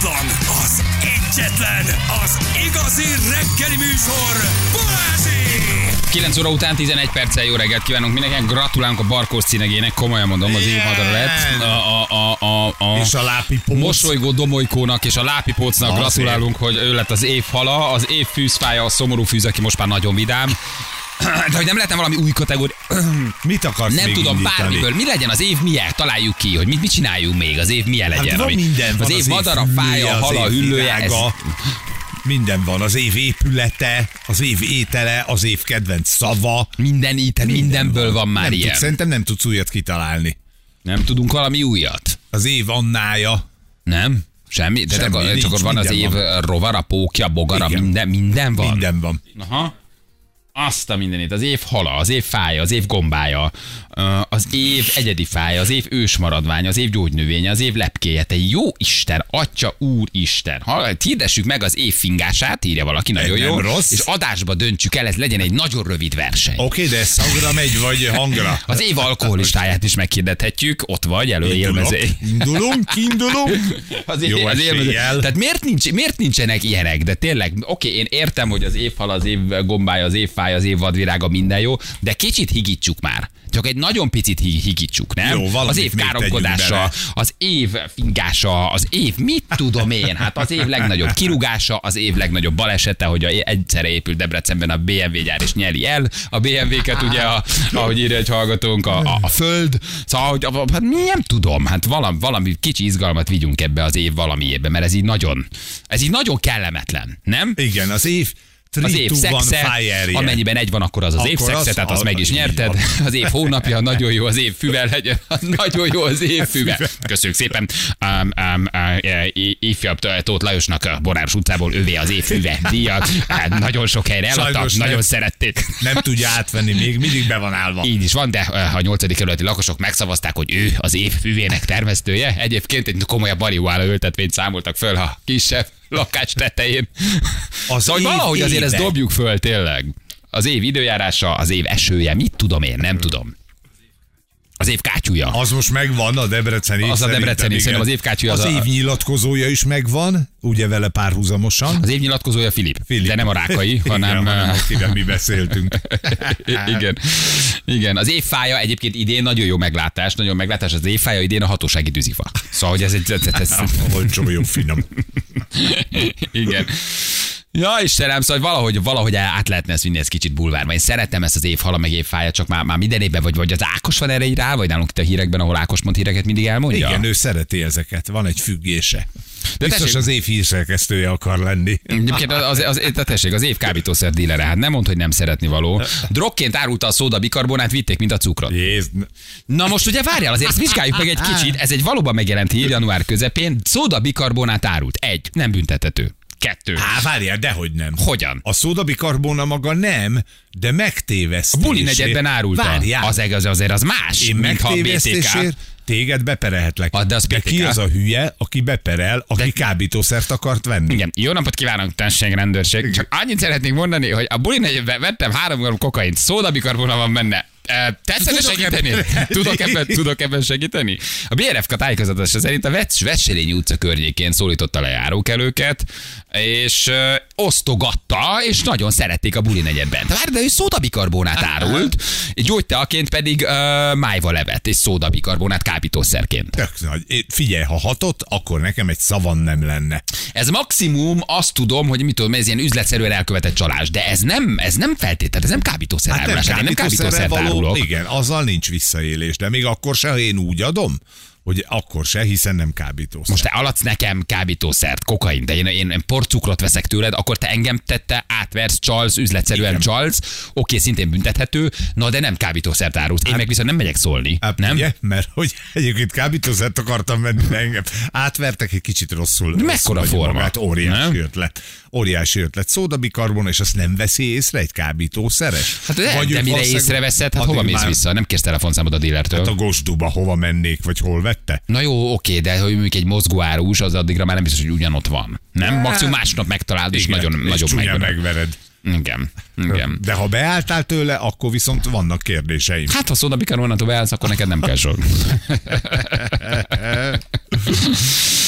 után az egyetlen, az igazi reggeli műsor, Balázsi! 9 óra után 11 perccel jó reggelt kívánunk mindenkinek. Gratulálunk a Barkós színegének, komolyan mondom, az évmadara lett. A, a, a, a, a, És a lápipóc. Mosolygó domolykónak és a lápipócnak gratulálunk, hogy ő lett az év hala, az év fűzfája, a szomorú fűz, aki most már nagyon vidám. De hogy nem lehetne valami új kategória. Mit akarsz Nem még tudom, indítani? bármiből. Mi legyen az év milyen? Találjuk ki, hogy mit, mit csináljunk még. Az év milyen legyen. Hát van ami- minden van. az év madara, fája, hüllője, az hala, év hüllője. Ez, Minden van. Az év épülete, az év étele, az év kedvenc szava. minden íten, mindenből van már nem ilyen. Tudsz, szerintem nem tudsz újat kitalálni. Nem tudunk valami újat. Az év Annája. Nem? Semmi? De Semmi, csak, nincs, csak van az minden év van. rovara, pókja, bogara, Igen. minden, minden van. Minden van. Aha. Azt a mindenit. Az év hala, az év fája, az év gombája, az év egyedi fája, az év ősmaradványa, az év gyógynövénye, az év lepkéje. Te jó Isten, Atya Úr Isten. Ha, hirdessük meg az év fingását, írja valaki, nagyon jó. rossz. És adásba döntsük el, ez legyen egy nagyon rövid verseny. Oké, de ez szagra megy, vagy hangra? Az év alkoholistáját is meghirdethetjük, ott vagy, előélmező. Indulunk, indulunk. Az Jó év, az élmező. eséllyel. Tehát miért, nincs, miért nincsenek ilyenek? De tényleg, oké, én értem, hogy az évhal, az év gombája, az évfája, az év vadvirága minden jó, de kicsit higítsuk már. Csak egy nagyon picit hi- higítsuk, nem? Jó, az év káromkodása, az év fingása, az év, mit tudom én, hát az év legnagyobb kirúgása, az év legnagyobb balesete, hogy egyszerre épült Debrecenben a BMW gyár és nyeli el a BMW-ket, ugye, a, ahogy írja egy hallgatónk, a, a, a föld, szóval, hogy, a- hát nem tudom, hát valami, valami kicsi izgalmat vigyünk ebbe az év valamiébe, mert ez így nagyon, ez így nagyon kellemetlen, nem? Igen, az év Az év szexe, amennyiben egy van, akkor az az év Akkor szexe, az- tehát azt meg is nyerted. Az év hónapja nagyon jó, az év füvel legyen, nagyon jó az év füve. Köszönjük szépen. Um, um, uh, ifjabb Tóth Lajosnak a Boráros utcából övé az év füve díjat. Hát nagyon sok helyre Sajnos nagyon szerették. Nem tudja átvenni, még mindig be van állva. Így is van, de uh, a nyolcadik kerületi lakosok megszavazták, hogy ő az év füvének termesztője. Egyébként egy komolyabb marihuána ültetvényt számoltak föl a kisebb lakás tetején. Az szóval valahogy azért ezt éve. dobjuk föl tényleg. Az év időjárása, az év esője, mit tudom én, nem tudom. Az év kátyúja. Az most megvan a Debreceni. Az a Debreceni, szerintem az évkátyúja az Az a- év nyilatkozója is megvan, ugye vele párhuzamosan. Az év nyilatkozója Filip, Filip. de nem a rákai, hanem... Igen, hanem akivel mi beszéltünk. igen. Igen, az évfája egyébként idén nagyon jó meglátás, nagyon meglátás, az évfája idén a hatósági tűzifa. Szóval, hogy ez egy... Ez, ez, Olcsó, jó, finom. Igen. Ja, Istenem, szóval valahogy, valahogy át lehetne ezt vinni, ez kicsit bulvárba. Én szeretem ezt az évhala, meg évfája, csak már, már minden évben, vagy, vagy az Ákos van erre rá, vagy nálunk itt a hírekben, ahol Ákos mond híreket mindig elmondja. Igen, ő szereti ezeket, van egy függése. De Biztos tessék- az év hírszerkesztője akar lenni. Egyébként az, az, az, az, tessék, az év kábítószer dílere, hát nem mond, hogy nem szeretni való. Drogként árulta a szóda bikarbonát, vitték, mint a cukrot. Jéz, Na most ugye várjál, azért ezt vizsgáljuk meg egy kicsit, ez egy valóban megjelent hír január közepén, szóda bikarbonát árult. Egy, nem büntethető. Kettő. Á, várjál, dehogy nem. Hogyan? A szódabikarbóna maga nem, de megtévesztés. A buli negyedben árulta. Várjál. Az, az azért az más, Én mint ha a BTK. megtévesztésért téged beperelhetlek. Ah, de az ki BTK. az a hülye, aki beperel, aki De- kábítószert akart venni? Igen, jó napot kívánok, tenség rendőrség. Csak annyit szeretnék mondani, hogy a buli negyedben vettem három gram kokaint, szódabikarbona van benne. Tetszene segíteni? Tudok ebben, tudok ebben segíteni? A BRFK tájékozatása szerint a Vesselényi utca környékén szólította le járókelőket, és ö, osztogatta, és nagyon szerették a buli negyedben. De várj, de ő szódabikarbonát árult, gyógyteaként pedig ö, májva levet, és szódabikarbonát kábítószerként. Tök nagy. É, Figyelj, ha hatott, akkor nekem egy szavan nem lenne. Ez maximum azt tudom, hogy mit tudom, ez ilyen üzletszerűen elkövetett csalás, de ez nem, ez nem feltétlenül, ez nem kábítószer Hát nem árulás, én nem árulok. Igen, azzal nincs visszaélés, de még akkor se, ha én úgy adom, hogy akkor se, hiszen nem kábítószer. Most te alatsz nekem kábítószert, kokain, de én, én, én porcukrot veszek tőled, akkor te engem tette, átversz, csalsz, üzletszerűen Igen. csalsz, oké, szintén büntethető, na de nem kábítószert árulsz. Én meg viszont nem megyek szólni, Hát, nem? Ugye? Mert hogy egyébként kábítószert akartam venni, de engem átvertek egy kicsit rosszul. De mekkora forma, Magát. Óriási nem? ötlet. Óriási ötlet. Szódabikarbon, és azt nem veszi észre egy kábítószeres? Hát de, Vagy de mire észreveszed, hát hova mész már- vissza? Nem kérsz telefonszámot a dílertől. Hát a gosduba hova mennék, vagy hol vette? Na jó, oké, de hogy mondjuk egy mozgóárus, az addigra már nem biztos, hogy ugyanott van. Nem? Maximum másnap megtalálod, és nagyon, és nagyon megvered. megvered. Igen, igen. De ha beálltál tőle, akkor viszont vannak kérdéseim. Hát, ha szóda bikarbonától beállsz, akkor neked nem kell sor.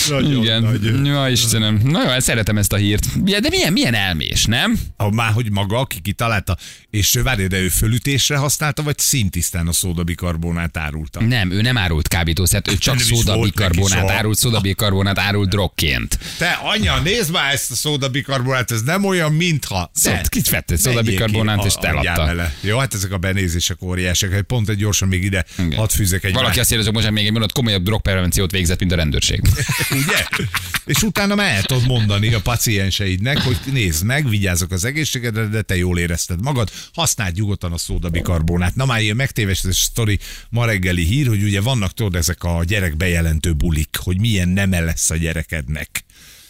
Nagyon Igen. nagy. Ja, Istenem. Na jó, hát szeretem ezt a hírt. Ja, De milyen, milyen elmés, nem? Ah, Már hogy maga, aki kitalálta, és várj, de ő fölütésre használta, vagy szintisztán a szódabikarbonát árulta? Nem, ő nem árult kábítószert, ő csak szódabikarbonát árult, szódabikarbonát árult drogként. Te, anya, nézd már ezt a szódabikarbonát, ez nem olyan, mintha. Szóval kicsit vett egy szódabikarbonát, és eladta. Jó, hát ezek a benézések óriásak. Hogy Pont egy gyorsan még ide Igen. hadd fűzek egy Valaki azt írja, hogy most még egy mondat, komolyabb drogprevenciót végzett, mint a rendőrség. Ugye? És utána már el tudod mondani a pacienseidnek, hogy nézd meg, vigyázzak az egészségedre, de te jól érezted magad, használd nyugodtan a szódabikarbonát. Na már ilyen megtévesztés sztori ma reggeli hír, hogy ugye vannak tudod ezek a gyerek bejelentő bulik, hogy milyen neme lesz a gyerekednek.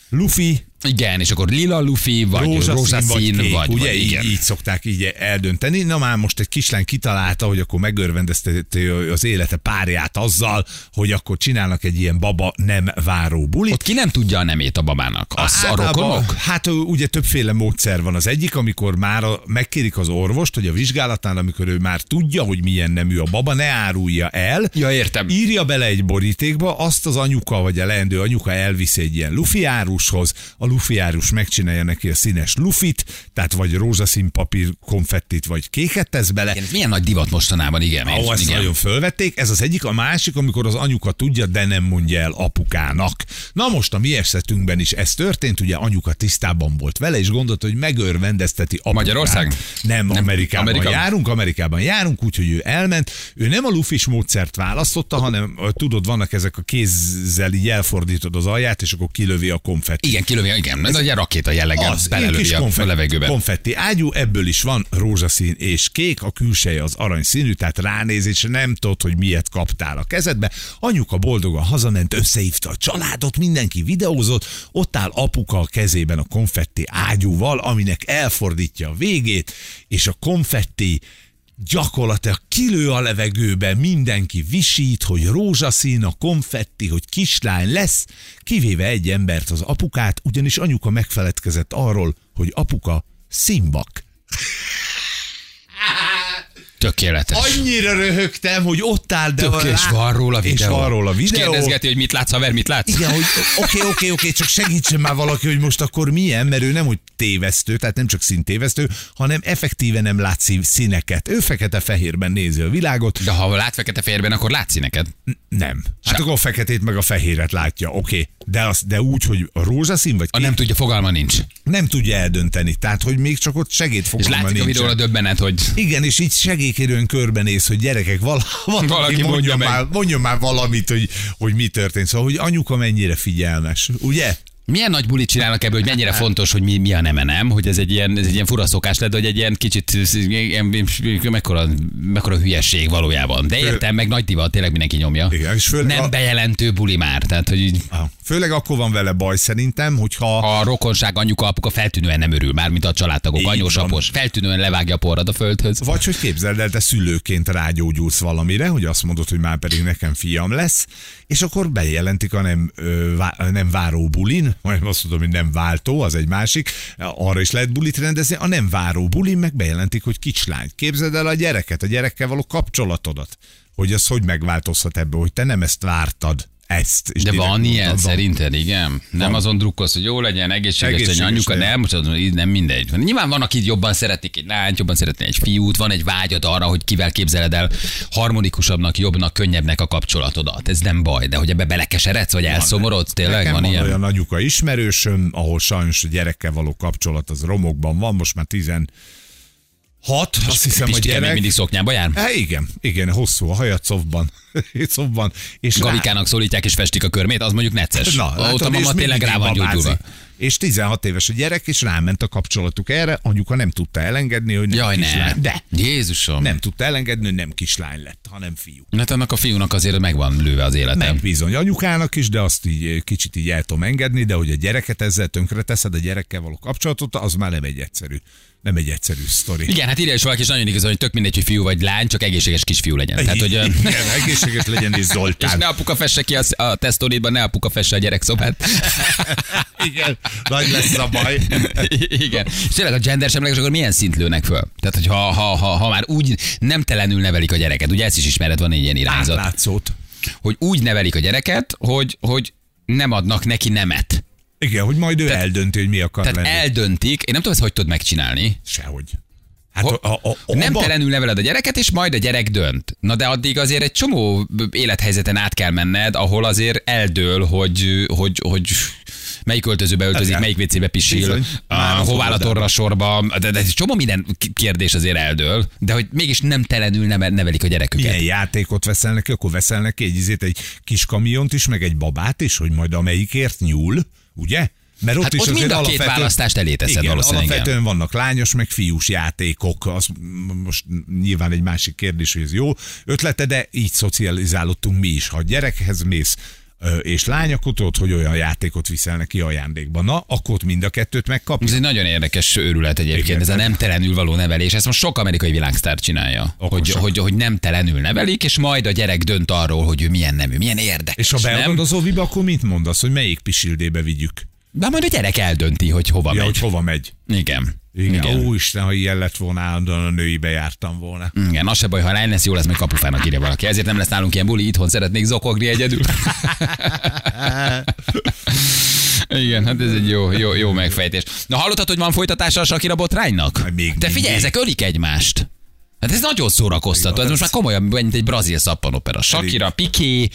Luffy, Igen, és akkor lila lufi, vagy rózsaszín, rózsaszín kék, vagy, ugye vagy így, igen. így szokták így eldönteni. Na már most egy kislány kitalálta, hogy akkor megörvendezteti az élete párját azzal, hogy akkor csinálnak egy ilyen baba nem váró bulit. Ott ki nem tudja a nemét a babának? Az a Általában- rokonok? Hát ugye többféle módszer van. Az egyik, amikor már a, megkérik az orvost, hogy a vizsgálatán, amikor ő már tudja, hogy milyen nemű a baba, ne árulja el. Ja, értem. Írja bele egy borítékba, azt az anyuka vagy a leendő anyuka elviszi egy ilyen lufiárushoz, a lufiárus megcsinálja neki a színes lufit, tehát vagy rózsaszín papír konfettit, vagy kéket tesz bele, Igen, milyen nagy divat mostanában, igen. Ó, ezt igen. nagyon fölvették. Ez az egyik, a másik, amikor az anyuka tudja, de nem mondja el apukának. Na most a mi esetünkben is ez történt, ugye anyuka tisztában volt vele, és gondolta, hogy megörvendezteti apukát. Magyarország? Nem, Nem, Amerikában Amerika? Amerika? járunk, Amerikában járunk, úgyhogy ő elment. Ő nem a lufis módszert választotta, hanem tudod, vannak ezek a kézzel így elfordítod az alját, és akkor kilövi a konfetti. Igen, kilövi, igen. Ez egy rakéta jelleggel Az, belelövi kis a, a konfetti, levegőbe. konfetti ágyú, ebből is van rózsaszín és kék, a külseje az aranyszínű, tehát ránéz, és nem tudod, hogy miért kaptál a kezedbe. Anyuka boldogan hazament, összehívta a családot, mindenki videózott, ott áll apuka a kezében a konfetti ágyúval, aminek elfordítja a végét, és a konfetti gyakorlatilag kilő a levegőbe, mindenki visít, hogy rózsaszín a konfetti, hogy kislány lesz, kivéve egy embert, az apukát, ugyanis anyuka megfeledkezett arról, hogy apuka színbak. Tökéletes. Annyira röhögtem, hogy ott áll, de Tök, és van róla és videó. van róla És videó. kérdezgeti, hogy mit látsz, haver, mit látsz? Igen, hogy oké, oké, oké, csak segítsen már valaki, hogy most akkor milyen, mert ő nem úgy tévesztő, tehát nem csak színtévesztő, hanem effektíve nem látszik színeket. Ő fekete-fehérben nézi a világot, De ha lát fekete-fehérben, akkor látszik neked. nem. Hát akkor a feketét meg a fehéret látja, oké. De, az, de úgy, hogy a rózsaszín vagy A nem tudja, fogalma nincs. nem tudja eldönteni. Tehát, hogy még csak ott És segédfogalma látszik a nincsen. videóra döbbenet, hogy Igen, és így segélykérőn körbenéz, hogy gyerekek, vala, valaki, Valaki mondja, mondja meg. már, mondja már valamit, hogy, hogy mi történt. Szóval, hogy anyuka mennyire figyelmes, ugye? Milyen nagy bulit csinálnak ebből, hogy mennyire fontos, hogy mi, mi a neme, nem? Hogy ez egy ilyen, ez egy ilyen fura szokás lett, hogy egy ilyen kicsit, ilyen, mekkora, mekkora hülyeség valójában. De értem, meg nagy divat, tényleg mindenki nyomja. Igen, és főleg Nem a- bejelentő buli már, tehát hogy így, Főleg akkor van vele baj szerintem, hogyha a rokonság anyuka, apuka feltűnően nem örül, már mint a családtagok, Így anyós, van. apos, feltűnően levágja a porrad a földhöz. Vagy hogy képzeld el, te szülőként rágyógyulsz valamire, hogy azt mondod, hogy már pedig nekem fiam lesz, és akkor bejelentik a nem, ö, vá, nem váró bulin, majd azt mondom, hogy nem váltó, az egy másik, arra is lehet bulit rendezni, a nem váró bulin meg bejelentik, hogy kicslány. Képzeld el a gyereket, a gyerekkel való kapcsolatodat, hogy az hogy megváltozhat ebből, hogy te nem ezt vártad, ezt. És De van ilyen van. szerinted, igen? Nem Van. azon drukkolsz, hogy jó legyen, egészséges, Egészséges legyen anyuka, nem, most az, nem mindegy. Nyilván van, akik jobban szeretik egy lányt, jobban szeretné egy fiút, van egy vágyad arra, hogy kivel képzeled el harmonikusabbnak, jobbnak, könnyebbnek a kapcsolatodat. Ez nem baj, de hogy ebbe belekeseredsz, vagy elszomorodsz, tényleg Nekem van, van ilyen? olyan anyuka ismerősöm, ahol sajnos a gyerekkel való kapcsolat az romokban van, most már 16, azt hiszem, hogy Pistike még gyerek. mindig szoknyába jár? Há, igen, igen, hosszú a haja covban. covban és rá- Gavikának szólítják és festik a körmét, az mondjuk necces. Na, Ott látod, a mama tényleg rá van gyógyulva. És 16 éves a gyerek, és ráment a kapcsolatuk erre, anyuka nem tudta elengedni, hogy nem Jaj, kislány. ne. De Jézusom. nem tudta elengedni, hogy nem kislány lett, hanem fiú. Hát annak a fiúnak azért megvan lőve az élete. Meg bizony anyukának is, de azt így eh, kicsit így el tudom engedni, de hogy a gyereket ezzel tönkre teszed, a gyerekkel való kapcsolatot, az már nem egy egyszerű, nem egy egyszerű sztori. Igen, hát írja is valaki, és nagyon igaz, hogy tök mindegy, hogy fiú vagy lány, csak egészséges kisfiú legyen. Tehát, hogy, ö, Igen, egészséges legyen és és Zoltán. ne apuka fesse ki a, a tesztoridban, ne apuka fesse a gyerekszobát. Igen, nagy lesz a baj. Igen. És tényleg a gender semleges, akkor milyen szint lőnek föl? Tehát, hogy ha, ha, ha, ha már úgy nem telenül nevelik a gyereket, ugye ezt is ismered, van egy ilyen irányzat, Átlátszót. hogy úgy nevelik a gyereket, hogy, hogy nem adnak neki nemet. Igen, hogy majd ő Tehát- eldönti, hogy mi akar Tehát lenni. eldöntik, én nem tudom, ezt hogy tudod megcsinálni. Sehogy. Hát Ho- a, a, a, nem telenül neveled a gyereket, és majd a gyerek dönt. Na de addig azért egy csomó élethelyzeten át kell menned, ahol azért eldől, hogy, hogy, hogy melyik öltözőbe öltözik, melyik WC-be pisil, a, hová a torra sorba, de, de csomó minden kérdés azért eldől, de hogy mégis nem telenül neve- nevelik a gyereküket. Milyen játékot veszel neki, akkor veszel neki egy, izét, egy kis kamiont is, meg egy babát is, hogy majd amelyikért nyúl, ugye? Mert ott Hát is ott mind a két választást elé teszed igen, valószínűleg, alapvetően vannak lányos, meg fiús játékok. Az most nyilván egy másik kérdés, hogy ez jó ötlete, de így szocializálódtunk mi is. Ha a gyerekhez mész, és lány, akkor tudod, hogy olyan játékot viszel neki ajándékba. Na, akkor ott mind a kettőt megkapja. Ez egy nagyon érdekes őrület egyébként, Igen, ez a nem telenül való nevelés. Ezt most sok amerikai világsztár csinálja, hogy, hogy, hogy nem telenül nevelik, és majd a gyerek dönt arról, hogy ő milyen nemű, milyen érdekes. És ha az óviba, akkor mit mondasz, hogy melyik pisildébe vigyük? De majd a gyerek eldönti, hogy hova Ja, megy. hogy hova megy. Igen. Igen. Igen. Ó, Isten, ha ilyen lett volna, állandóan a nőibe jártam volna. Igen, az se baj, ha lány lesz, jó lesz, meg kapufának írja valaki. Ezért nem lesz nálunk ilyen buli, itthon szeretnék zokogni egyedül. Igen, hát ez egy jó, jó, jó megfejtés. Na hallottad, hogy van folytatása a Sakira botránynak? Még Te figyelj, mindig. ezek ölik egymást. Hát ez nagyon szórakoztató, ez most már komolyan, mint egy brazil szappanopera. Shakira, Piqué,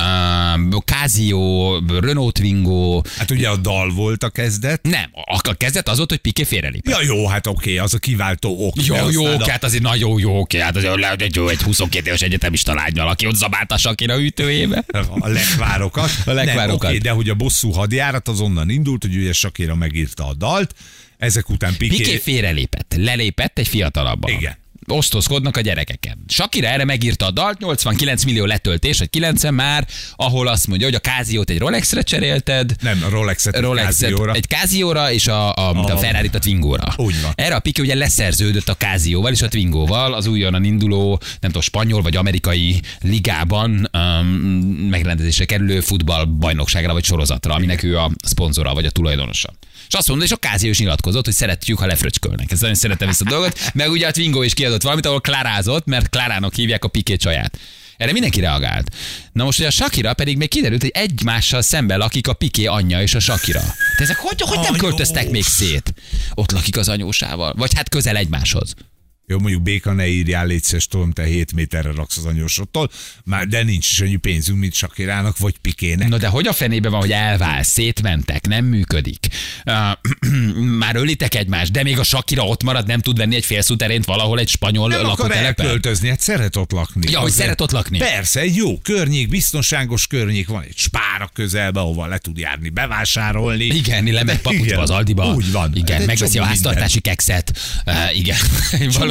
um, Casio, Renault Twingo, Hát ugye a dal volt a kezdet. nem, a kezdet az volt, hogy Piqué félrelépett. Ja jó, hát oké, az a kiváltó ok. Jó, jó, aztán a- hát azért nagyon jó, oké, hát azért lehet, egy, egy 22 éves egyetemista lányval, aki ott zabálta a Sakira ütőjébe. A lekvárokat. A lekvárokat. Nem, oké, de hogy a bosszú hadjárat az onnan indult, hogy ugye Shakira megírta a dalt, ezek után Piqué... Piqué félrelépett, lelépett egy fiatalabbal. Igen. Osztozkodnak a gyerekeken. Shakira erre megírta a dalt, 89 millió letöltés, vagy 90 már, ahol azt mondja, hogy a Káziót egy Rolexre cserélted, Nem, a Rolexet, Rolexet Casio-ra. egy Casio-ra és a, a, a, a ferrari a Twingo-ra. Úgy van. Erre a Piqué ugye leszerződött a Casio-val és a Twingo-val az újonnan induló, nem tudom, spanyol vagy amerikai ligában um, megrendezésre kerülő futballbajnokságra vagy sorozatra, aminek ő a szponzora vagy a tulajdonosa. És azt mondta, és a Casio is nyilatkozott, hogy szeretjük, ha lefröcskölnek. Ez nagyon szeretem ezt a dolgot. Meg ugye a Twingo is kiadott valamit, ahol klárázott, mert Klárának hívják a Piqué csaját. Erre mindenki reagált. Na most, hogy a Shakira pedig még kiderült, hogy egymással szemben lakik a Piqué anyja és a Shakira. De ezek hogy, hogy nem Anyós. költöztek még szét? Ott lakik az anyósával. Vagy hát közel egymáshoz. Jó, mondjuk béka ne írjál, légy szíves, tudom, te 7 méterre raksz az anyósodtól, már de nincs is annyi pénzünk, mint Sakirának vagy Pikének. Na de hogy a fenébe van, hogy elvál, szétmentek, nem működik. Uh, már ölitek egymást, de még a Shakira ott marad, nem tud venni egy félszuterént valahol egy spanyol nem akar lakótelepen. elköltözni, hát szeret ott lakni. Ja, hogy Azért- szeret ott lakni. Persze, egy jó környék, biztonságos környék van, egy spára közelbe, ahova le tud járni, bevásárolni. Igen, lemegy papucsba az Aldiba. Úgy van. Igen, megveszi a háztartási kekszet. Uh, igen.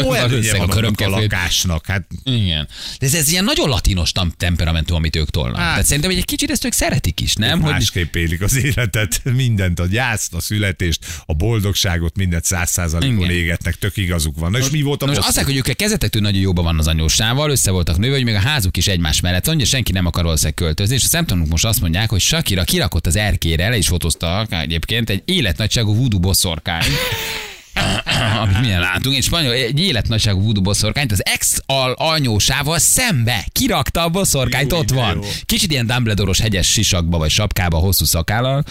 Csomó előnye van a lakásnak. Hát Igen. De ez, ez ilyen nagyon latinos temperamentum, amit ők tolnak. Hát. Tehát szerintem egy kicsit ezt ők szeretik is, nem? Hogy másképp élik az életet, mindent, a gyászt, a születést, a boldogságot, mindent száz százalékon égetnek, tök igazuk van. Na és mi volt a most azt hogy ők kezdetektől nagyon jóban van az anyósával, össze voltak nőve, hogy még a házuk is egymás mellett van, senki nem akar valószínűleg költözni, és a szemtanúk most azt mondják, hogy Shakira kirakott az erkére, le is fotóztak egyébként egy életnagyságú voodoo bosszorkány. amit milyen látunk, egy spanyol, egy életnagyságú voodoo bosszorkányt az ex al anyósával szembe kirakta a bosszorkányt, Jó, ott van. jó. Kicsit ilyen Dumbledore-os hegyes sisakba vagy sapkába, hosszú szakállal,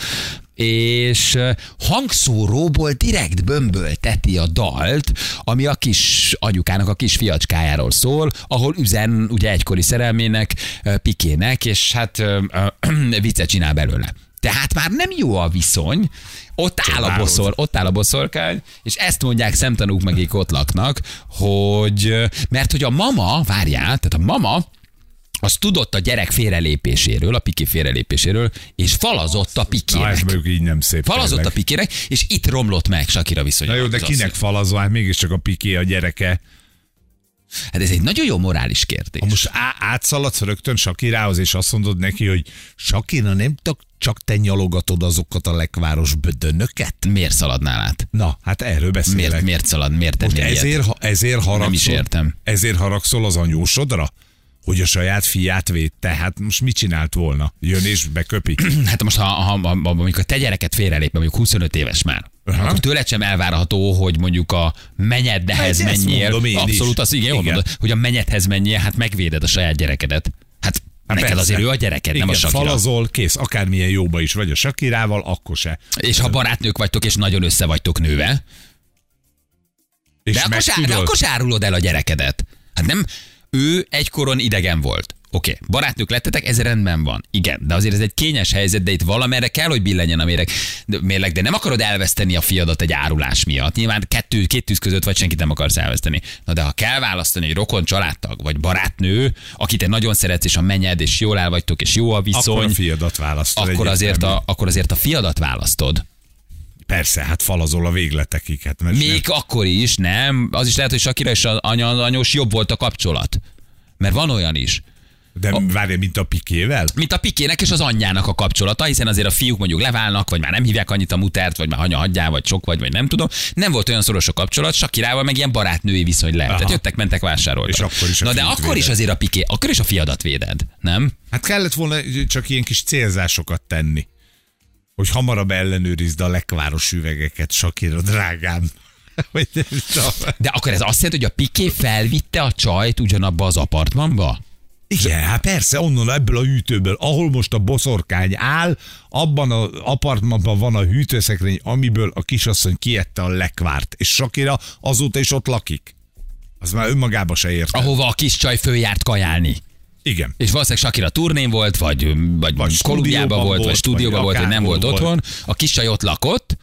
és hangszóróból direkt bömbölteti a dalt, ami a kis anyukának a kis fiacskájáról szól, ahol üzen ugye egykori szerelmének, Pikének, és hát viccet csinál belőle. Tehát már nem jó a viszony, ott áll a boszor, ott áll a boszorkány, és ezt mondják szemtanúk, meg ott laknak, hogy mert hogy a mama, várjál, tehát a mama az tudott a gyerek félrelépéséről, a Piki félrelépéséről, és falazott a Na, ez Pikének. mondjuk így nem szép. Falazott a tényleg. Pikének, és itt romlott meg Sakira viszonya. Na jó, de kinek az- falazva? Hát mégiscsak a Piké a gyereke. Hát ez egy nagyon jó morális kérdés. Ha most á- átszaladsz rögtön Sakirához, és azt mondod neki, hogy Sakira, nem csak, csak te nyalogatod azokat a lekváros bödönöket? Miért szaladnál át? Na, hát erről beszélek. Miért, miért szalad? Miért Most ilyet? ezért, ha- ezért haragszol, Nem is értem. Ezért haragszol az anyósodra? Hogy a saját fiát védte? Hát most mit csinált volna? Jön és beköpi? Hát most, ha, ha, ha, mondjuk a te gyereket félrelép, mondjuk 25 éves már, Aha. akkor tőled sem elvárható, hogy mondjuk a menyedhez Hát menjél. én is. Abszolút, az igen, Igen. mondod, hogy a menyedhez menjél, hát megvéded a saját gyerekedet. Hát Neked persze. azért ő a gyereked, nem a Igen, Sakira. falazol, kész, akármilyen jóba is vagy a Sakirával, akkor se. És ha barátnők vagytok, és nagyon össze vagytok nőve, És de akkor, de akkor árulod el a gyerekedet. Hát nem, ő egykoron idegen volt. Oké, okay. barátnők lettetek, ez rendben van. Igen, de azért ez egy kényes helyzet, de itt valamerre kell, hogy billenjen a méreg, de, mérleg, de nem akarod elveszteni a fiadat egy árulás miatt. Nyilván kettő, két tűz között vagy senkit nem akarsz elveszteni. Na de ha kell választani egy rokon családtag, vagy barátnő, akit te nagyon szeretsz, és a menyed, és jól el vagytok, és jó a akkor viszony, a fiadat választod. akkor azért, a, akkor azért a fiadat választod. Persze, hát falazol a végletekig. Hát mert Még akkor is, nem? Az is lehet, hogy Sakira és az anya, anyós jobb volt a kapcsolat. Mert van olyan is. De várj, mint a pikével? mint a pikének és az anyjának a kapcsolata, hiszen azért a fiúk mondjuk leválnak, vagy már nem hívják annyit a mutert, vagy már anya hagyjál, vagy sok vagy, vagy nem tudom. Nem volt olyan szoros a kapcsolat, Sakirával meg ilyen barátnői viszony lehet. Aha. Tehát jöttek, mentek, vásároltak. És akkor is a Na de akkor is véded. azért a piké, akkor is a fiadat véded, nem? Hát kellett volna csak ilyen kis célzásokat tenni. Hogy hamarabb ellenőrizd a lekváros üvegeket, Sakira, drágám. De akkor ez azt jelenti, hogy a piké felvitte a csajt ugyanabba az apartmanba? Igen, hát persze, onnan ebből a hűtőből, ahol most a boszorkány áll, abban az apartmanban van a hűtőszekrény, amiből a kisasszony kiette a lekvárt, és Sakira azóta is ott lakik. Az már önmagába se ért. Ahova a kis csaj följárt kajálni. Igen. És valószínűleg Sakira turnén volt, vagy, vagy, vagy Kolumbiában volt, vagy volt, stúdióban vagy volt, vagy nem volt volt. otthon. A kis csaj ott lakott,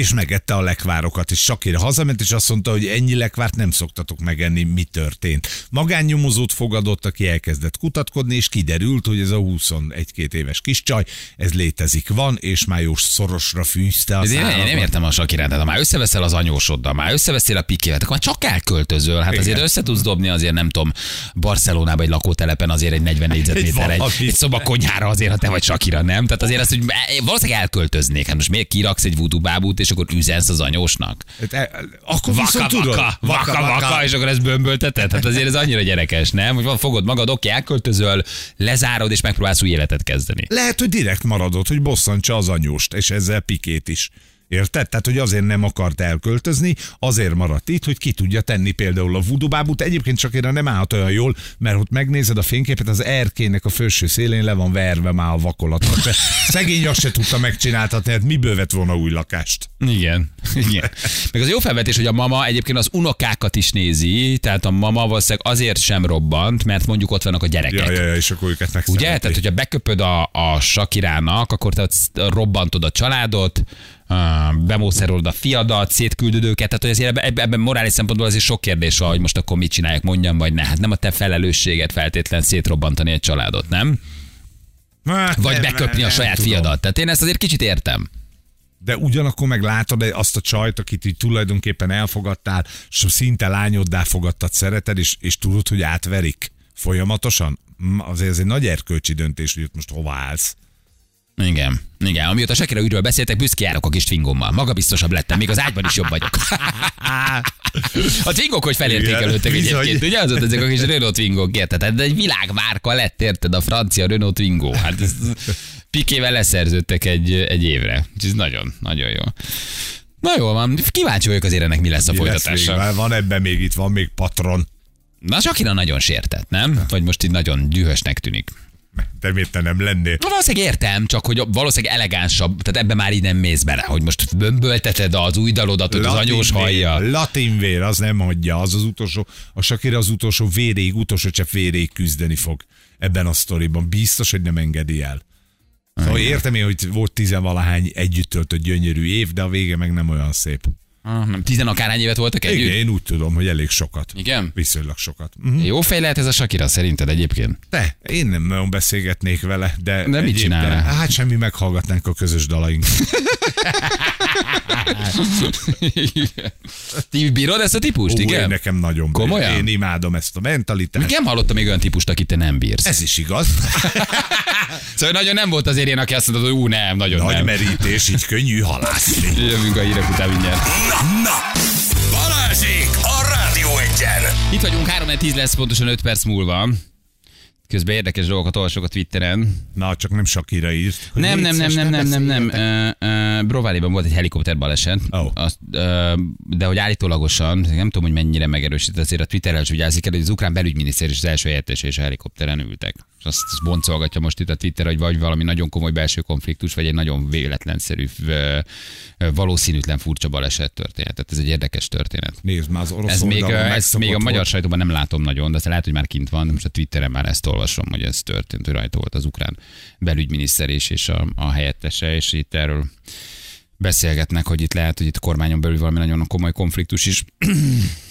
És megette a lekvárokat, és Sakira hazament, és azt mondta, hogy ennyi lekvárt nem szoktatok megenni, mi történt. Magánnyomozót fogadott, aki elkezdett kutatkodni, és kiderült, hogy ez a 21-2 éves kis csaj, ez létezik, van, és már jó szorosra fűzte a Ez én, én nem értem a Sakirát, ha már összeveszel az anyósoddal, már összeveszel a pikével, akkor már csak elköltözöl. Hát Igen. azért össze tudsz dobni azért nem tudom, Barcelonába egy lakótelepen azért egy 40 négyzetméter, egy, valami. egy szoba konyhára azért, ha te vagy Sakira, nem? Tehát azért azt, hogy valószínűleg elköltöznék. Hát most miért kiraksz egy voodoo bábút, és akkor üzensz az anyósnak? Hát, e- Akkor Vaka, viszont tudod, vaka, vaka, vaka, és akkor ezt bömbölteted? Hát azért ez annyira gyerekes, nem? Hogy van, fogod magad, oké, elköltözöl, lezárod, és megpróbálsz új életet kezdeni. Lehet, hogy direkt maradott, hogy bosszantsa az anyóst, és ezzel pikét is. Érted? Tehát, hogy azért nem akart elköltözni, azért maradt itt, hogy ki tudja tenni például a vudubábút. Egyébként csak én nem állhat olyan jól, mert ott megnézed a fényképet, az erkének a felső szélén le van verve már a vakolata. Se- Szegény azt se tudta megcsináltatni, hát miből vett volna új lakást? Igen, igen. Meg az jó felvetés, hogy a mama egyébként az unokákat is nézi, tehát a mama valószínűleg azért sem robbant, mert mondjuk ott vannak a gyerekek. Ja, ja, ja, és akkor őket meg Ugye? Tehát, hogyha beköpöd a, a Sakirának, akkor te robbantod a családot, bemószerolod a fiadat, szétküldöd őket, tehát hogy azért ebben, ebben morális szempontból azért sok kérdés van, hogy most akkor mit csinálják, mondjam, vagy ne. Hát nem a te felelősséged feltétlen szétrobbantani egy családot, nem? Hát, Vagy nem, beköpni nem a saját tudom. fiadat. Tehát én ezt azért kicsit értem. De ugyanakkor meg látod azt a csajt, akit így tulajdonképpen elfogadtál, és szinte lányoddá fogadtad, szereted, és, és tudod, hogy átverik folyamatosan. Azért ez egy nagy erkölcsi döntés, hogy ott most hova állsz. Igen. Igen, amióta Sakira ügyről beszéltek, büszke járok a kis twingommal. Magabiztosabb lettem, még az ágyban is jobb vagyok. A twingok, hogy felértékelődtek egyébként, ugye? Az ezek a kis Renault twingok, érted? Hát egy világmárka lett, érted? A francia Renault twingo. Hát ez, Pikével leszerződtek egy, egy évre. Ez nagyon, nagyon jó. Na jól van, kíváncsi vagyok azért ennek mi lesz a Mi lesz még? folytatása. Van ebben még itt, van még patron. Na, Sakira nagyon sértett, nem? Vagy most így nagyon dühösnek tűnik. Te miért te nem lennél? Na, valószínűleg értem, csak hogy valószínűleg elegánsabb, tehát ebbe már így nem mész bele, hogy most bömbölteted az új dalodat, hogy az anyós hallja. vér, latin vér, az nem hagyja, az az utolsó, a Shakira az utolsó véréig, utolsó csepp véréig küzdeni fog ebben a sztoriban. Biztos, hogy nem engedi el. Szóval értem én, hogy volt tizenvalahány együtt töltött gyönyörű év, de a vége meg nem olyan szép. Ah, nem, Tizen akárhány évet voltak együtt? Igen, én úgy tudom, hogy elég sokat. Igen? Viszonylag sokat. Mhm. Jó fej lehet ez a Sakira szerinted egyébként? De én nem nagyon beszélgetnék vele, de, De mit csinálná? Hát semmi, meghallgatnánk a közös dalaink. Ti bírod ezt a típust, Ó, én igen? nekem nagyon. Komolyan? Én imádom ezt a mentalitást. Még nem hallottam még olyan típust, akit te nem bírsz. Ez is igaz. Szóval nagyon nem volt azért én, aki azt mondta, hogy ú, nem, nagyon Nagy nem. merítés, így könnyű halászni. Jövünk a hírek után mindjárt. Na, na! Balázsék a Rádió Egyen! Itt vagyunk, 3 10 lesz pontosan 5 perc múlva. Közben érdekes dolgokat olvasok a Twitteren. Na, csak nem Sakira írt. Nem, nem, nem, nem, ne nem, nem, nem. ö, Brováliban volt egy helikopter baleset. Ó. Azt, ö, de hogy állítólagosan, nem tudom, hogy mennyire megerősít, azért a Twitterrel is vigyázik el, hogy az ukrán belügyminiszter és az első helyettes és a helikopteren ültek. Azt, azt boncolgatja most itt a Twitter, hogy vagy valami nagyon komoly belső konfliktus, vagy egy nagyon véletlenszerű, valószínűtlen furcsa baleset történet. Tehát ez egy érdekes történet. Nézd már, az orosz Ez még, megszokott még a magyar volt. sajtóban nem látom nagyon, de lehet, hogy már kint van, de most a Twitteren már ezt olvasom, hogy ez történt, hogy rajta volt az ukrán belügyminiszter és, és a, a helyettese, és itt erről beszélgetnek, hogy itt lehet, hogy itt kormányon belül valami nagyon komoly konfliktus is.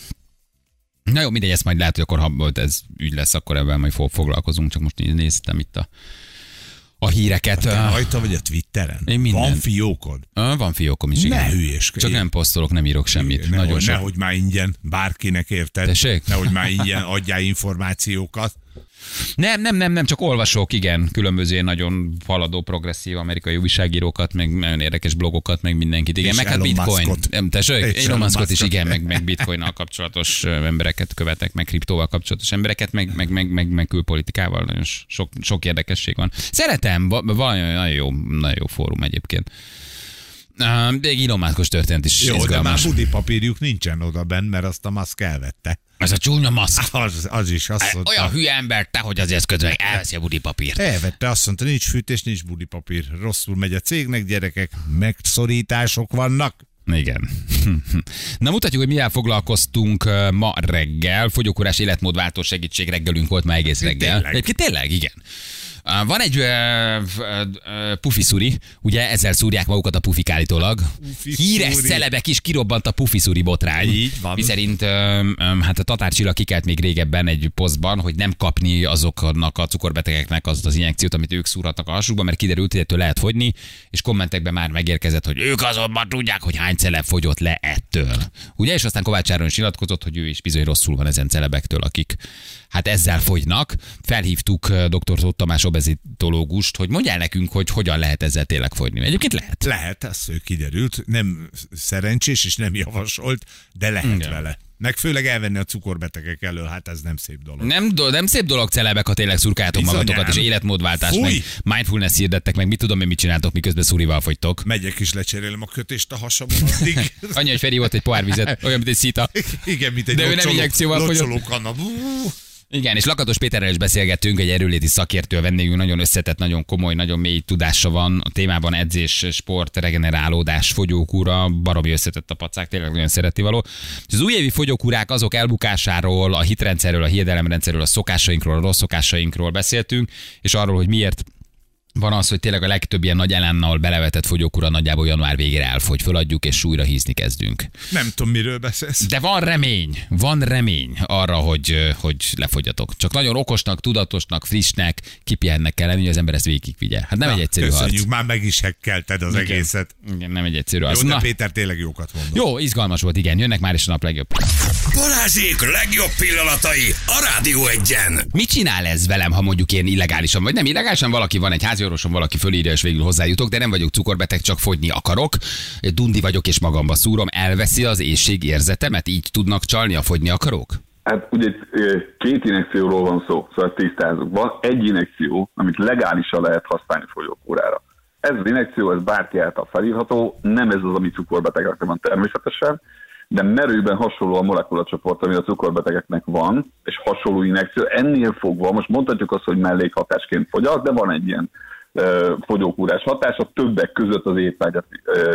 Na jó, mindegy, ezt majd lehet, hogy akkor ha ez ügy lesz, akkor ebben majd fog- foglalkozunk, csak most néztem itt a, a híreket. Te Ö, rajta vagy a Twitteren? Én minden. Van fiókod? ö, Van fiókom is, Ne igen. hülyéskedj. Csak nem posztolok, nem írok semmit. Nehogy, Nagyon sok. nehogy már ingyen bárkinek érted. Tessék? Nehogy már ingyen adjál információkat. Nem, nem, nem, nem, csak olvasok, igen, különböző nagyon haladó, progresszív amerikai újságírókat, meg nagyon érdekes blogokat, meg mindenkit, igen, És meg hát bitcoin. Muskot. Nem, tessék? Elon Muskot is, igen, meg, meg bitcoinnal kapcsolatos embereket követek, meg kriptóval kapcsolatos embereket, meg, meg, meg, meg, meg külpolitikával, nagyon sok, sok érdekesség van. Szeretem, va- valami nagyon jó, nagyon jó fórum egyébként. De Elon Muskos történet is Jó, de már izgalmas. budi papírjuk nincsen oda benn, mert azt a Musk elvette. Ez a csúnya Musk. Az, az is azt mondta. Olyan hülye ember, te, hogy azért közben meg elveszi a budi papírt. Elvette, azt mondta, nincs fűtés, nincs budi papír. Rosszul megy a cégnek, gyerekek, megszorítások vannak. Igen. Na mutatjuk, hogy mivel foglalkoztunk ma reggel. Fogyókúrás életmódváltó segítség reggelünk volt ma egész reggel. Tényleg? Egyébként tényleg, igen. Van egy ö, ö, ö, pufi szuri, ugye ezzel szúrják magukat a pufik állítólag. Pufi Híres celebek is kirobbant a pufi szuri botrány. Így van. Miszerint hát a Tatár Csilla kikelt még régebben egy posztban, hogy nem kapni azoknak a cukorbetegeknek azt az injekciót, amit ők szúrhatnak a hasukba, mert kiderült, hogy ettől lehet fogyni, és kommentekben már megérkezett, hogy ők azonban tudják, hogy hány celeb fogyott le ettől. Ugye, és aztán Kovács Áron is nyilatkozott, hogy ő is bizony rosszul van ezen celebektől, akik hát ezzel fogynak. Felhívtuk dr. Tóth Tamás obezitológust, hogy mondjál nekünk, hogy hogyan lehet ezzel tényleg fogyni. Egyébként lehet. Lehet, ez kiderült. Nem szerencsés és nem javasolt, de lehet Igen. vele. Meg főleg elvenni a cukorbetegek elől, hát ez nem szép dolog. Nem, do- nem szép dolog celebek, ha tényleg szurkáltok magatokat, és életmódváltás, Fúj! meg mindfulness hirdettek, meg mit tudom én, mit csináltok, miközben szúrival fogytok. Megyek is lecserélem a kötést a hasamon addig. Annyi, hogy Feri volt egy pohár vizet, olyan, mint egy szita. Igen, mint egy De ő nem locsoló- injekcióval fogyott. Igen, és Lakatos Péterrel is beszélgettünk, egy erőléti szakértő vendégünk, nagyon összetett, nagyon komoly, nagyon mély tudása van a témában edzés, sport, regenerálódás, fogyókúra, baromi összetett a pacák, tényleg nagyon szereti való. És az újévi fogyókúrák azok elbukásáról, a hitrendszerről, a hiedelemrendszerről, a szokásainkról, a rossz szokásainkról beszéltünk, és arról, hogy miért van az, hogy tényleg a legtöbb ilyen nagy elánnal belevetett fogyókúra nagyjából január végére elfogy, föladjuk és újra hízni kezdünk. Nem tudom, miről beszélsz. De van remény, van remény arra, hogy, hogy lefogyatok. Csak nagyon okosnak, tudatosnak, frissnek, kipihennek kell lenni, hogy az ember ezt végigvigye. Hát nem egy egyszerű Köszönjük, harc. már meg is hekkelted az Igen. egészet. Igen, nem egy egyszerű Jó, harc. de Na, Péter tényleg jókat mondott. jó, izgalmas volt, igen. Jönnek már is a nap legjobb. Balázsék legjobb pillanatai a Rádió egyen. Mit csinál ez velem, ha mondjuk én illegálisan, vagy nem illegálisan, valaki van egy háziorvosom, valaki fölírja, és végül hozzájutok, de nem vagyok cukorbeteg, csak fogyni akarok. Dundi vagyok, és magamba szúrom. Elveszi az éjség érzetemet? Így tudnak csalni a fogyni akarók? Hát ugye két injekcióról van szó, szóval tisztázunk. Van egy injekció, amit legálisan lehet használni folyókúrára. Ez az injekció, ez bárki által felírható, nem ez az, ami cukorbetegeknek van természetesen, de merőben hasonló a molekulacsoport, ami a cukorbetegeknek van, és hasonló injekció. Ennél fogva, most mondhatjuk azt, hogy mellékhatásként fogyat, de van egy ilyen fogyókúrás hatása, többek között az étvágyat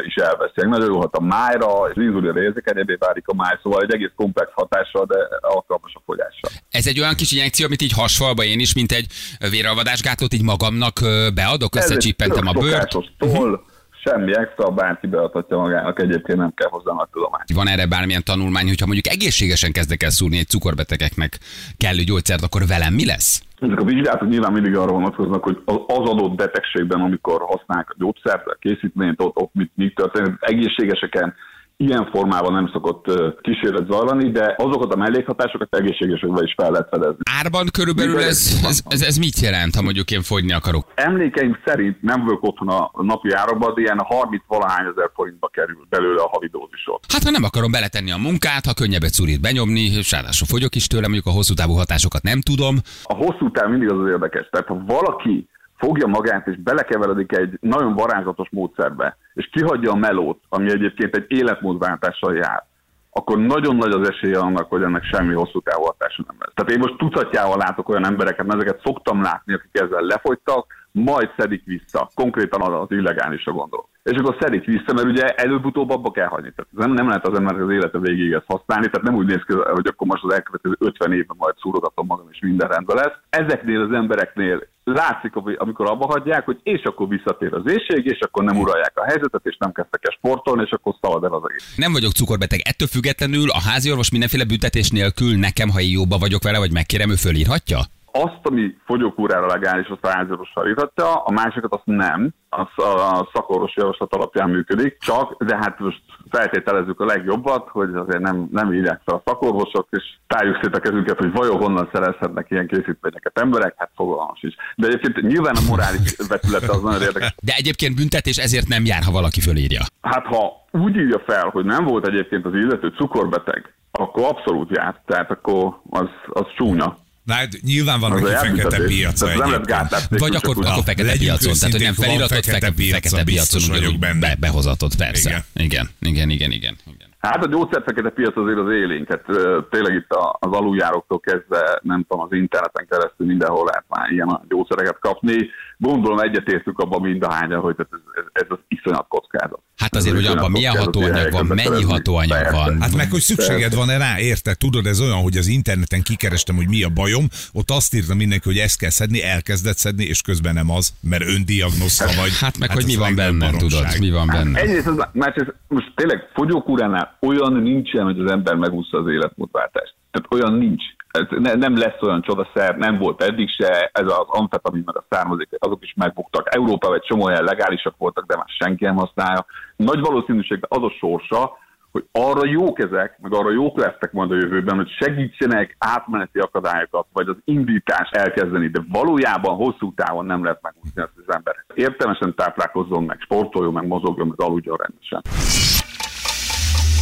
is elveszi. Nagyon jó hat a májra, és inzulinra érzékenyebbé válik a máj, szóval egy egész komplex hatással, de alkalmas a fogyásra. Ez egy olyan kis injekció, amit így hasfalba én is, mint egy véralvadásgátlót így magamnak beadok, összecsippentem a bőrt. szokásos toll, semmi extra, bárki beadhatja magának, egyébként nem kell hozzá nagy tudomány. Van erre bármilyen tanulmány, hogyha mondjuk egészségesen kezdek el szúrni egy cukorbetegeknek kellő gyógyszert, akkor velem mi lesz? Ezek a vizsgálatok nyilván mindig arra vonatkoznak, hogy az adott betegségben, amikor használják a gyógyszert, a készítményt, ott, ott mit, mit történik, egészségeseken ilyen formában nem szokott kísérlet zajlani, de azokat a mellékhatásokat egészségesekben is fel lehet fedezni. Árban körülbelül ez, ez, ez, ez mit jelent, ha mondjuk én fogyni akarok? Emlékeim szerint nem vagyok otthon a napi árakban, de ilyen 30 valahány ezer forintba kerül belőle a havi dózisot. Hát ha nem akarom beletenni a munkát, ha könnyebb egy szurit benyomni, és ráadásul fogyok is tőle, mondjuk a hosszú távú hatásokat nem tudom. A hosszú táv mindig az az érdekes. Tehát ha valaki fogja magát és belekeveredik egy nagyon varázslatos módszerbe, és kihagyja a melót, ami egyébként egy életmódváltással jár, akkor nagyon nagy az esélye annak, hogy ennek semmi hosszú távú hatása nem lesz. Tehát én most tucatjával látok olyan embereket, mert ezeket szoktam látni, akik ezzel lefogytak, majd szedik vissza. Konkrétan az, az illegálisra gondolok. És akkor szedik vissza, mert ugye előbb-utóbb abba kell hagyni. Tehát nem, nem lehet az embernek az élete végéig ezt használni, tehát nem úgy néz ki, hogy akkor most az elkövetkező 50 évben majd szúrogatom magam, és minden rendben lesz. Ezeknél az embereknél látszik, amikor abba hagyják, hogy és akkor visszatér az éjség, és akkor nem uralják a helyzetet, és nem kezdtek el sportolni, és akkor szalad el az egész. Nem vagyok cukorbeteg. Ettől függetlenül a házi orvos mindenféle büntetés nélkül nekem, ha én jóba vagyok vele, vagy megkérem, ő fölírhatja? Azt, ami fogyókúrára legális, azt a háziorvossal írhatja, a másikat azt nem, az a szakorvos javaslat alapján működik, csak, de hát most feltételezzük a legjobbat, hogy azért nem, nem írják fel a szakorvosok, és tárjuk szét a kezünket, hogy vajon honnan szerezhetnek ilyen készítményeket emberek, hát fogalmas is. De egyébként nyilván a morális vetülete az nagyon érdekes. De egyébként büntetés ezért nem jár, ha valaki fölírja. Hát ha úgy írja fel, hogy nem volt egyébként az illető cukorbeteg, akkor abszolút jár. Tehát akkor az, az csúnya. Na, hát nyilván van, a fekete Tehát nem lehet nélkül Vagy akkor, akkor fekete legyünk piacon, tehát hogy nem őszinték, van feliratot, fekete fekete, piacon vagyok benne. be, behozatott, persze. Igen. Igen, igen, igen, igen. Hát a gyógyszerfekete piac azért az élénk. Hát, ö, tényleg itt a- az aluljáróktól kezdve, nem tudom, az interneten keresztül mindenhol lehet már ilyen a gyógyszereket kapni. Gondolom egyetértünk abban mind a hányan, hogy ez, ez, ez az iszonyat kockázat. Hát azért, Ez hogy abban milyen hatóanyag van, hogy mennyi hatóanyag van. Hát meg, hogy szükséged van-e rá, érted? Tudod, ez olyan, hogy az interneten kikerestem, hogy mi a bajom, ott azt írta mindenki, hogy ezt kell szedni, elkezdett szedni, és közben nem az, mert öndiagnoszta vagy. Hát meg, hogy ez mi van benne, baromság. tudod, mi van benne. Egyrészt, az, másrészt most tényleg fogyókúránál olyan nincsen, hogy az ember megúszta az életmódváltást. Tehát olyan nincs. Ez ne, nem lesz olyan csodaszer, nem volt eddig se, ez az amfetamin meg a származék, azok is megbuktak. Európában egy csomó olyan legálisak voltak, de már senki nem használja. Nagy valószínűséggel az a sorsa, hogy arra jók ezek, meg arra jók lesznek majd a jövőben, hogy segítsenek átmeneti akadályokat, vagy az indítást elkezdeni, de valójában hosszú távon nem lehet megúszni ezt az ember. Értelmesen táplálkozzon meg, sportoljon meg, mozogjon meg, aludjon rendesen.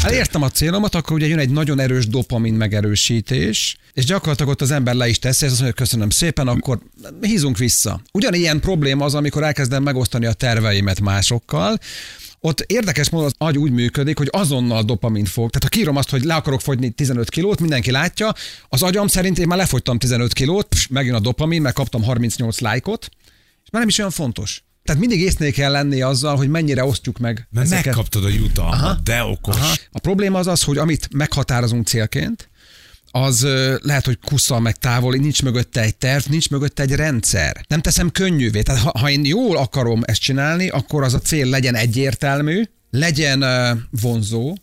Elértem a célomat, akkor ugye jön egy nagyon erős dopamin megerősítés, és gyakorlatilag ott az ember le is teszi, és azt mondja, köszönöm szépen, akkor hízunk vissza. Ugyanilyen probléma az, amikor elkezdem megosztani a terveimet másokkal, ott érdekes módon az agy úgy működik, hogy azonnal dopamin fog. Tehát ha kírom azt, hogy le akarok fogyni 15 kilót, mindenki látja, az agyam szerint én már lefogytam 15 kilót, pss, megjön a dopamin, mert kaptam 38 lájkot, és már nem is olyan fontos. Tehát mindig észnél kell lenni azzal, hogy mennyire osztjuk meg Mert ezeket. megkaptad a jutalmat, de okos. Aha. A probléma az az, hogy amit meghatározunk célként, az lehet, hogy kusszal meg távol, nincs mögötte egy terv, nincs mögötte egy rendszer. Nem teszem könnyűvé. Tehát ha, ha én jól akarom ezt csinálni, akkor az a cél legyen egyértelmű, legyen vonzó,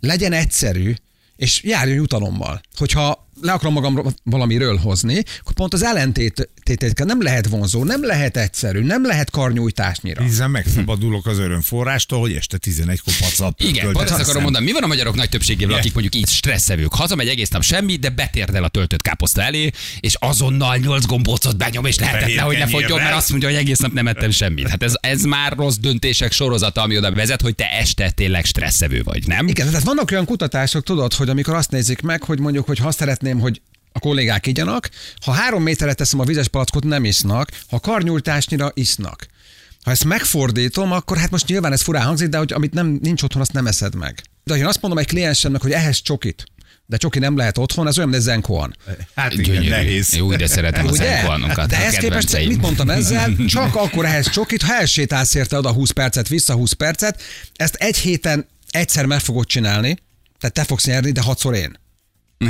legyen egyszerű, és járjon jutalommal. Hogyha le akarom magam valamiről hozni, akkor pont az ellentétét kell. Nem lehet vonzó, nem lehet egyszerű, nem lehet karnyújtásnyira. Hiszen megszabadulok az örömforrástól, hogy este 11-kor pacat. Igen, pont ezt akarom mondani. Mi van a magyarok nagy többségével, Igen. akik mondjuk így stresszevők? Hazamegy egész nap semmi, de betérdel a töltött káposzta elé, és azonnal nyolc gombócot benyom, és lehetetlen, hogy ne fogjon, mert azt mondja, hogy egész nap nem ettem semmit. Hát ez, ez már rossz döntések sorozata, ami oda vezet, hogy te este tényleg stresszevő vagy, nem? Igen, tehát vannak olyan kutatások, tudod, hogy amikor azt nézik meg, hogy mondjuk, hogy ha azt szeretném, hogy a kollégák igyanak, ha három méterre teszem a vizes palackot, nem isznak, ha karnyújtásnyira isznak. Ha ezt megfordítom, akkor hát most nyilván ez furán hangzik, de hogy amit nem, nincs otthon, azt nem eszed meg. De ha én azt mondom egy kliensemnek, hogy ehhez csokit, de csoki nem lehet otthon, ez olyan, mint egy zenkoan. Hát igen, Gyönyörű. nehéz. Jó, de szeretem a Ugye? szenkoanokat. De a ehhez képest mit mondtam ezzel? Csak akkor ehhez csokit, ha elsétálsz érte oda 20 percet, vissza 20 percet, ezt egy héten egyszer meg fogod csinálni, tehát te fogsz nyerni, de hatszor én.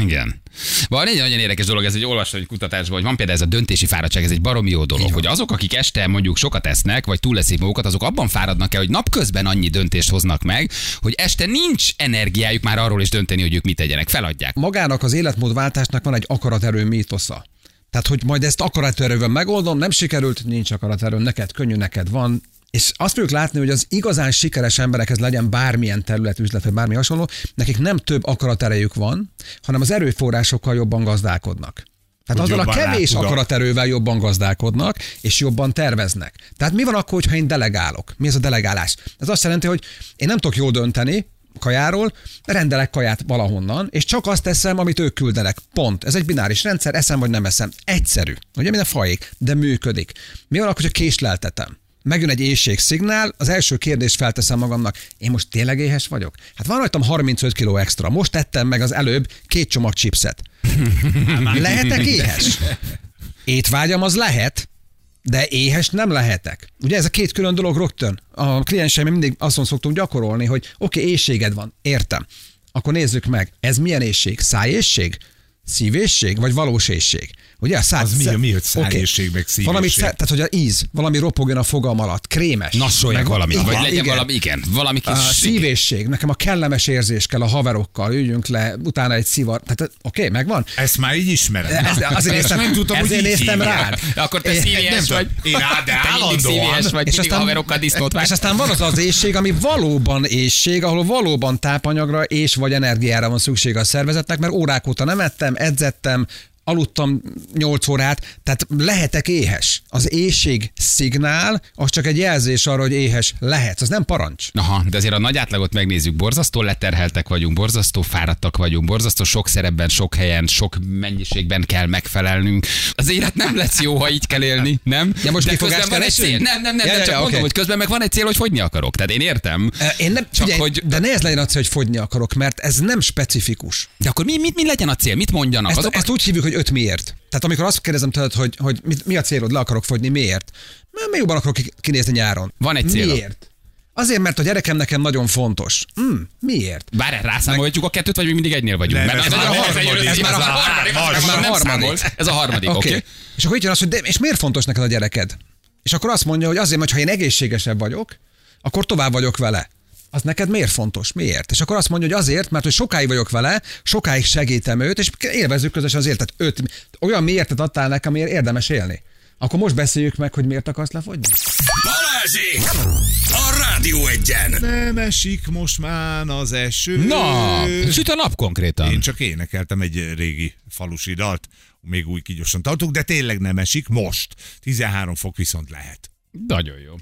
Igen. Van egy nagyon érdekes dolog, ez egy olvasó egy kutatásban, hogy van például ez a döntési fáradtság, ez egy baromi jó dolog, hogy azok, akik este mondjuk sokat esznek, vagy túleszik magukat, azok abban fáradnak el, hogy napközben annyi döntést hoznak meg, hogy este nincs energiájuk már arról is dönteni, hogy ők mit tegyenek, feladják. magának az életmódváltásnak van egy akaraterő mítosza. Tehát, hogy majd ezt akaraterővel megoldom, nem sikerült, nincs akaraterő, neked könnyű, neked van. És azt fogjuk látni, hogy az igazán sikeres emberekhez legyen bármilyen terület, üzlet, vagy bármi hasonló, nekik nem több akaraterejük van, hanem az erőforrásokkal jobban gazdálkodnak. Tehát Hogy azzal a kevés rá tud a- akaraterővel jobban gazdálkodnak, és jobban terveznek. Tehát mi van akkor, hogyha én delegálok? Mi ez a delegálás? Ez azt jelenti, hogy én nem tudok jól dönteni, kajáról, rendelek kaját valahonnan, és csak azt teszem, amit ők küldenek. Pont. Ez egy bináris rendszer, eszem vagy nem eszem. Egyszerű. Ugye minden fajék, de működik. Mi van akkor, hogyha késleltetem? Megjön egy éjségszignál, az első kérdést felteszem magamnak, én most tényleg éhes vagyok? Hát van rajtam 35 kg extra, most tettem meg az előbb két csomag chipset. Lehetek éhes? Étvágyam az lehet, de éhes nem lehetek. Ugye ez a két külön dolog rögtön. A klienseim mindig azon szoktunk gyakorolni, hogy oké, okay, éjséged van, értem. Akkor nézzük meg, ez milyen éjség? Szájészség? Szívészség? Vagy valós éjség? Ugye a száj, Az mi, mi, hogy Oké. szájészség, meg szívészség? Valami, sze- tehát, hogy a íz, valami ropogjon a fogam alatt, krémes. Nassoljak valamit, Igen, vagy legyen igen. valami, igen, valami kis... A szívészség, nekem a kellemes érzés kell a haverokkal, üljünk le, utána egy szivar. Tehát oké, okay, megvan. Ezt már így ismered. Ez, azért néztem, nem tudtam, hogy ezért így néztem rád. Akkor te szívélyes vagy. Én rá, de állandóan. vagy, És aztán- haverokkal disznót És aztán van az az éjség, ami valóban éjség, ahol valóban tápanyagra és vagy energiára van szükség a szervezetnek, mert órák óta nem ettem, edzettem, aludtam 8 órát, tehát lehetek éhes. Az éjség szignál, az csak egy jelzés arra, hogy éhes lehetsz, az nem parancs. Aha, de azért a nagy átlagot megnézzük, borzasztó leterheltek vagyunk, borzasztó fáradtak vagyunk, borzasztó sok szerepben, sok helyen, sok mennyiségben kell megfelelnünk. Az élet nem lesz jó, ha így kell élni, nem? Ja, most de közben van egy cél. Nem, nem, nem, Ja, nem ja, csak ja, mondom, oké. hogy közben meg van egy cél, hogy fogyni akarok. Tehát én értem. Én nem, Csak figyelj, hogy- de ne ez legyen a cél, hogy fogyni akarok, mert ez nem specifikus. De akkor mi, mit, mi legyen a cél? Mit mondjanak? Ezt, Azok, ezt úgy hívjuk, hogy öt miért. Tehát amikor azt kérdezem tőled, hogy, hogy mit, mi a célod, le akarok fogyni, miért? Mert még jobban akarok ki- kinézni nyáron. Van egy célod. Miért? Azért, mert a gyerekem nekem nagyon fontos. Mm, miért? Bár rászámoljuk a kettőt, vagy még mindig egynél vagyunk? Nem, Mert ez már a harmadik, ez már a harmadik, ez már a harmadik. Ez a harmadik, oké? Okay. És akkor itt jön az, hogy de, és miért fontos neked a gyereked? És akkor azt mondja, hogy azért, mert ha én egészségesebb vagyok, akkor tovább vagyok vele. Az neked miért fontos? Miért? És akkor azt mondja, hogy azért, mert hogy sokáig vagyok vele, sokáig segítem őt, és élvezzük közösen az életet. Öt, olyan miértet adtál nekem, amiért érdemes élni. Akkor most beszéljük meg, hogy miért akarsz lefogyni. Balázsék! A Rádió egyen! Nem esik most már az eső. Na, süt a nap konkrétan. Én csak énekeltem egy régi falusi dalt, még új kígyosan tartunk, de tényleg nem esik most. 13 fok viszont lehet. Nagyon jó.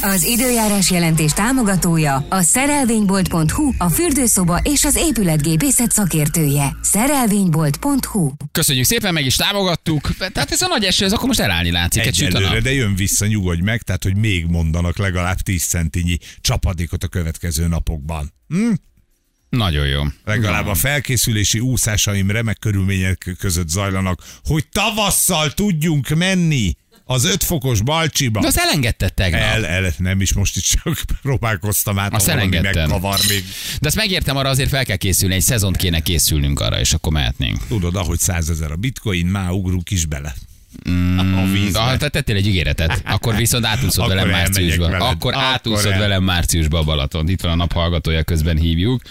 Az időjárás jelentés támogatója a szerelvénybolt.hu, a fürdőszoba és az épületgépészet szakértője. Szerelvénybolt.hu Köszönjük szépen, meg is támogattuk. Tehát ez a nagy eső, ez akkor most elállni látszik. Egyelőre, de jön vissza, nyugodj meg, tehát hogy még mondanak legalább 10 centinyi csapadékot a következő napokban. Hm? Nagyon jó. Legalább a felkészülési úszásaim remek körülmények között zajlanak, hogy tavasszal tudjunk menni az 5 fokos Balcsiba. De azt elengedted tegnap. El, el, nem is most is csak próbálkoztam át, Azt elengedted. megkavar még. De azt megértem, arra azért fel kell készülni, egy szezont kéne készülnünk arra, és akkor mehetnénk. Tudod, ahogy százezer a bitcoin, már ugrunk is bele. a vízbe. Ah, te tettél egy ígéretet, akkor viszont átúszod Akkor velem márciusba. veled. Akkor Akkor átúszod el. velem márciusba a Balaton. Itt van a nap hallgatója, közben hívjuk.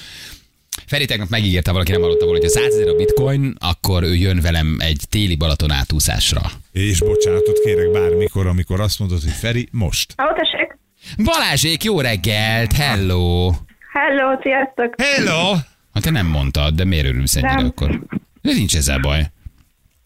Feri tegnap megígérte, valaki nem hallotta volna, hogy ha 100 ezer a bitcoin, akkor ő jön velem egy téli Balaton átúszásra. És bocsánatot kérek bármikor, amikor azt mondod, hogy Feri, most. Ó, tessék! Balázsék, jó reggelt, hello! Hello, sziasztok! Hello! Hát te nem mondtad, de miért örülsz ennyire Nem. akkor? De nincs ezzel baj.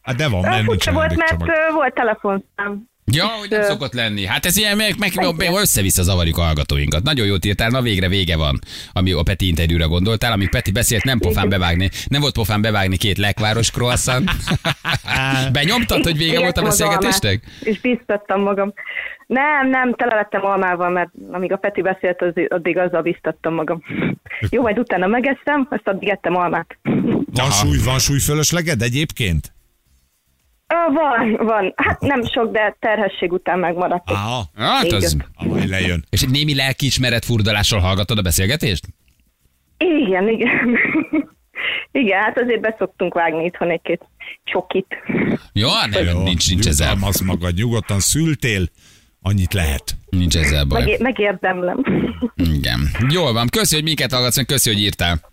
Hát de van, mert nincs volt, mert ö, volt telefonszám. Ja, hogy nem szokott lenni. Hát ez ilyen, meg, meg, meg össze-vissza zavarjuk a hallgatóinkat. Nagyon jót írtál, na végre vége van, ami a Peti interjúra gondoltál. Amíg Peti beszélt, nem pofán bevágni, nem volt pofán bevágni két lekváros croissant. Benyomtad, hogy vége volt a beszélgetésnek? És biztattam magam. Nem, nem, tele lettem almával, mert amíg a Peti beszélt, az, addig azzal biztattam magam. Jó, majd utána megesztem, azt addig ettem almát. Van súly, van súlyfölösleged egyébként? Ö, van, van. Hát nem sok, de terhesség után megmaradt. egy Aha, Hát az... ahogy lejön. És egy némi lelkiismeret furdalással hallgattad a beszélgetést? Igen, igen. igen, hát azért beszoktunk vágni itthon egy-két csokit. Jó, nem, Jó, nincs, nincs ezzel, Jutalmazz magad, nyugodtan szültél, annyit lehet. nincs ezzel baj. Megé- megérdemlem. Igen. Jól van, köszi, hogy minket hallgatsz, meg köszi, hogy írtál.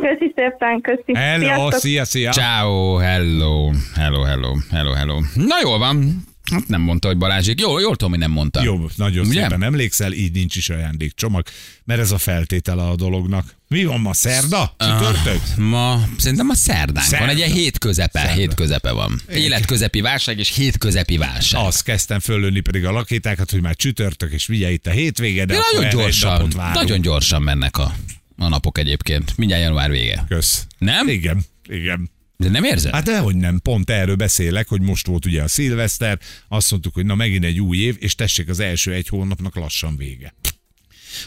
Köszi szépen, köszi. Hello, Sziasztok. szia, szia. Ciao, hello, hello, hello, hello, hello. Na jól van. Hát nem mondta, hogy Balázsék. Jó, jól tudom, hogy nem mondta. Jó, nagyon Ugye? szépen emlékszel, így nincs is ajándékcsomag, mert ez a feltétele a dolognak. Mi van ma, szerda? Csütörtök? Ma szerintem a szerdán Szerda. van, egy ilyen hétközepe, Szerda. hétközepe van. Életközepi válság és hétközepi válság. Azt kezdtem fölölni pedig a lakétákat, hogy már csütörtök, és vigye itt a hétvége, de De nagyon gyorsan, nagyon gyorsan mennek a, a napok egyébként. Mindjárt január vége. Kösz. Nem? Igen, igen. De nem érzed? Hát dehogy nem, pont erről beszélek, hogy most volt ugye a szilveszter, azt mondtuk, hogy na megint egy új év, és tessék az első egy hónapnak lassan vége.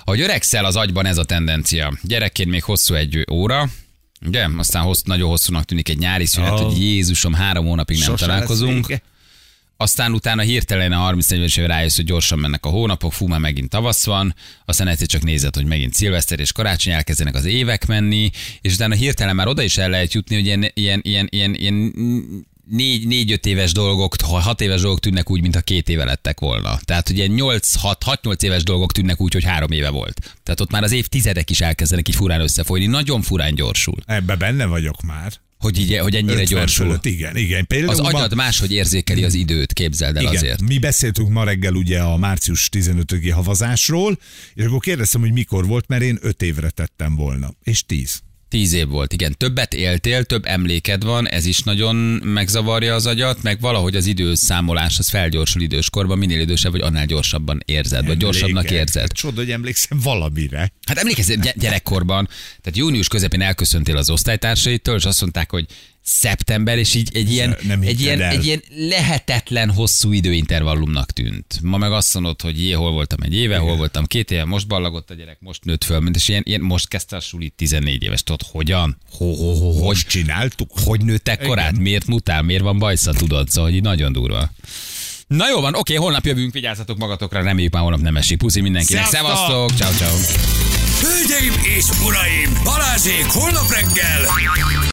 Ahogy öregszel az agyban ez a tendencia. Gyerekként még hosszú egy óra, Ugye? Aztán hossz, nagyon hosszúnak tűnik egy nyári szünet, Oh. hogy Jézusom, három hónapig nem Sose lesz találkozunk. vége. Aztán utána hirtelen a 30 éves éve rájössz, hogy gyorsan mennek a hónapok, fú, már megint tavasz van, aztán egyszer csak nézed, hogy megint szilveszter és karácsony elkezdenek az évek menni, és utána hirtelen már oda is el lehet jutni, hogy ilyen, ilyen, ilyen, ilyen, ilyen négy, négy-öt éves dolgok, ha hat éves dolgok tűnnek úgy, mintha két éve lettek volna. Tehát ugye 8-6-8 éves dolgok tűnnek úgy, hogy három éve volt. Tehát ott már az évtizedek is elkezdenek így furán összefolyni, nagyon furán gyorsul. Ebbe benne vagyok már. Hogy, így, hogy ennyire 50 gyorsul. fölött, igen, igen. Például Az ma- agyad máshogy érzékeli az időt, képzeld el Igen, azért. mi beszéltünk ma reggel ugye a március 15-i havazásról, és akkor kérdeztem, hogy mikor volt, mert én 5 évre tettem volna, és 10. Tíz év volt, igen. Többet éltél, több emléked van, ez is nagyon megzavarja az agyat, meg valahogy az időszámolás az felgyorsul időskorban, minél idősebb vagy, annál gyorsabban érzed, vagy gyorsabbnak érzed. Hát Csoda, hogy emlékszem valamire. Hát emlékezz, gy- gyerekkorban, tehát június közepén elköszöntél az osztálytársaitól, és azt mondták, hogy szeptember, és így egy ilyen, Nem egy ilyen, el. egy ilyen lehetetlen hosszú időintervallumnak tűnt. Ma meg azt mondod, hogy jé, hol voltam egy éve, hol voltam két éve, most ballagott a gyerek, most nőtt föl, és ilyen, ilyen most kezdte a sulit 14 éves. Tudod, hogyan? Ho, ho, ho, hogy, Most csináltuk. hogy nőttek korát? Miért mutál? Miért van bajsza, tudod? Szóval, hogy így nagyon durva. Na jó van, oké, holnap jövünk, vigyázzatok magatokra, reméljük már holnap nem esik. Puszi mindenkinek, szevasztok, ciao ciao. Hölgyeim és uraim, Balázsék holnap reggel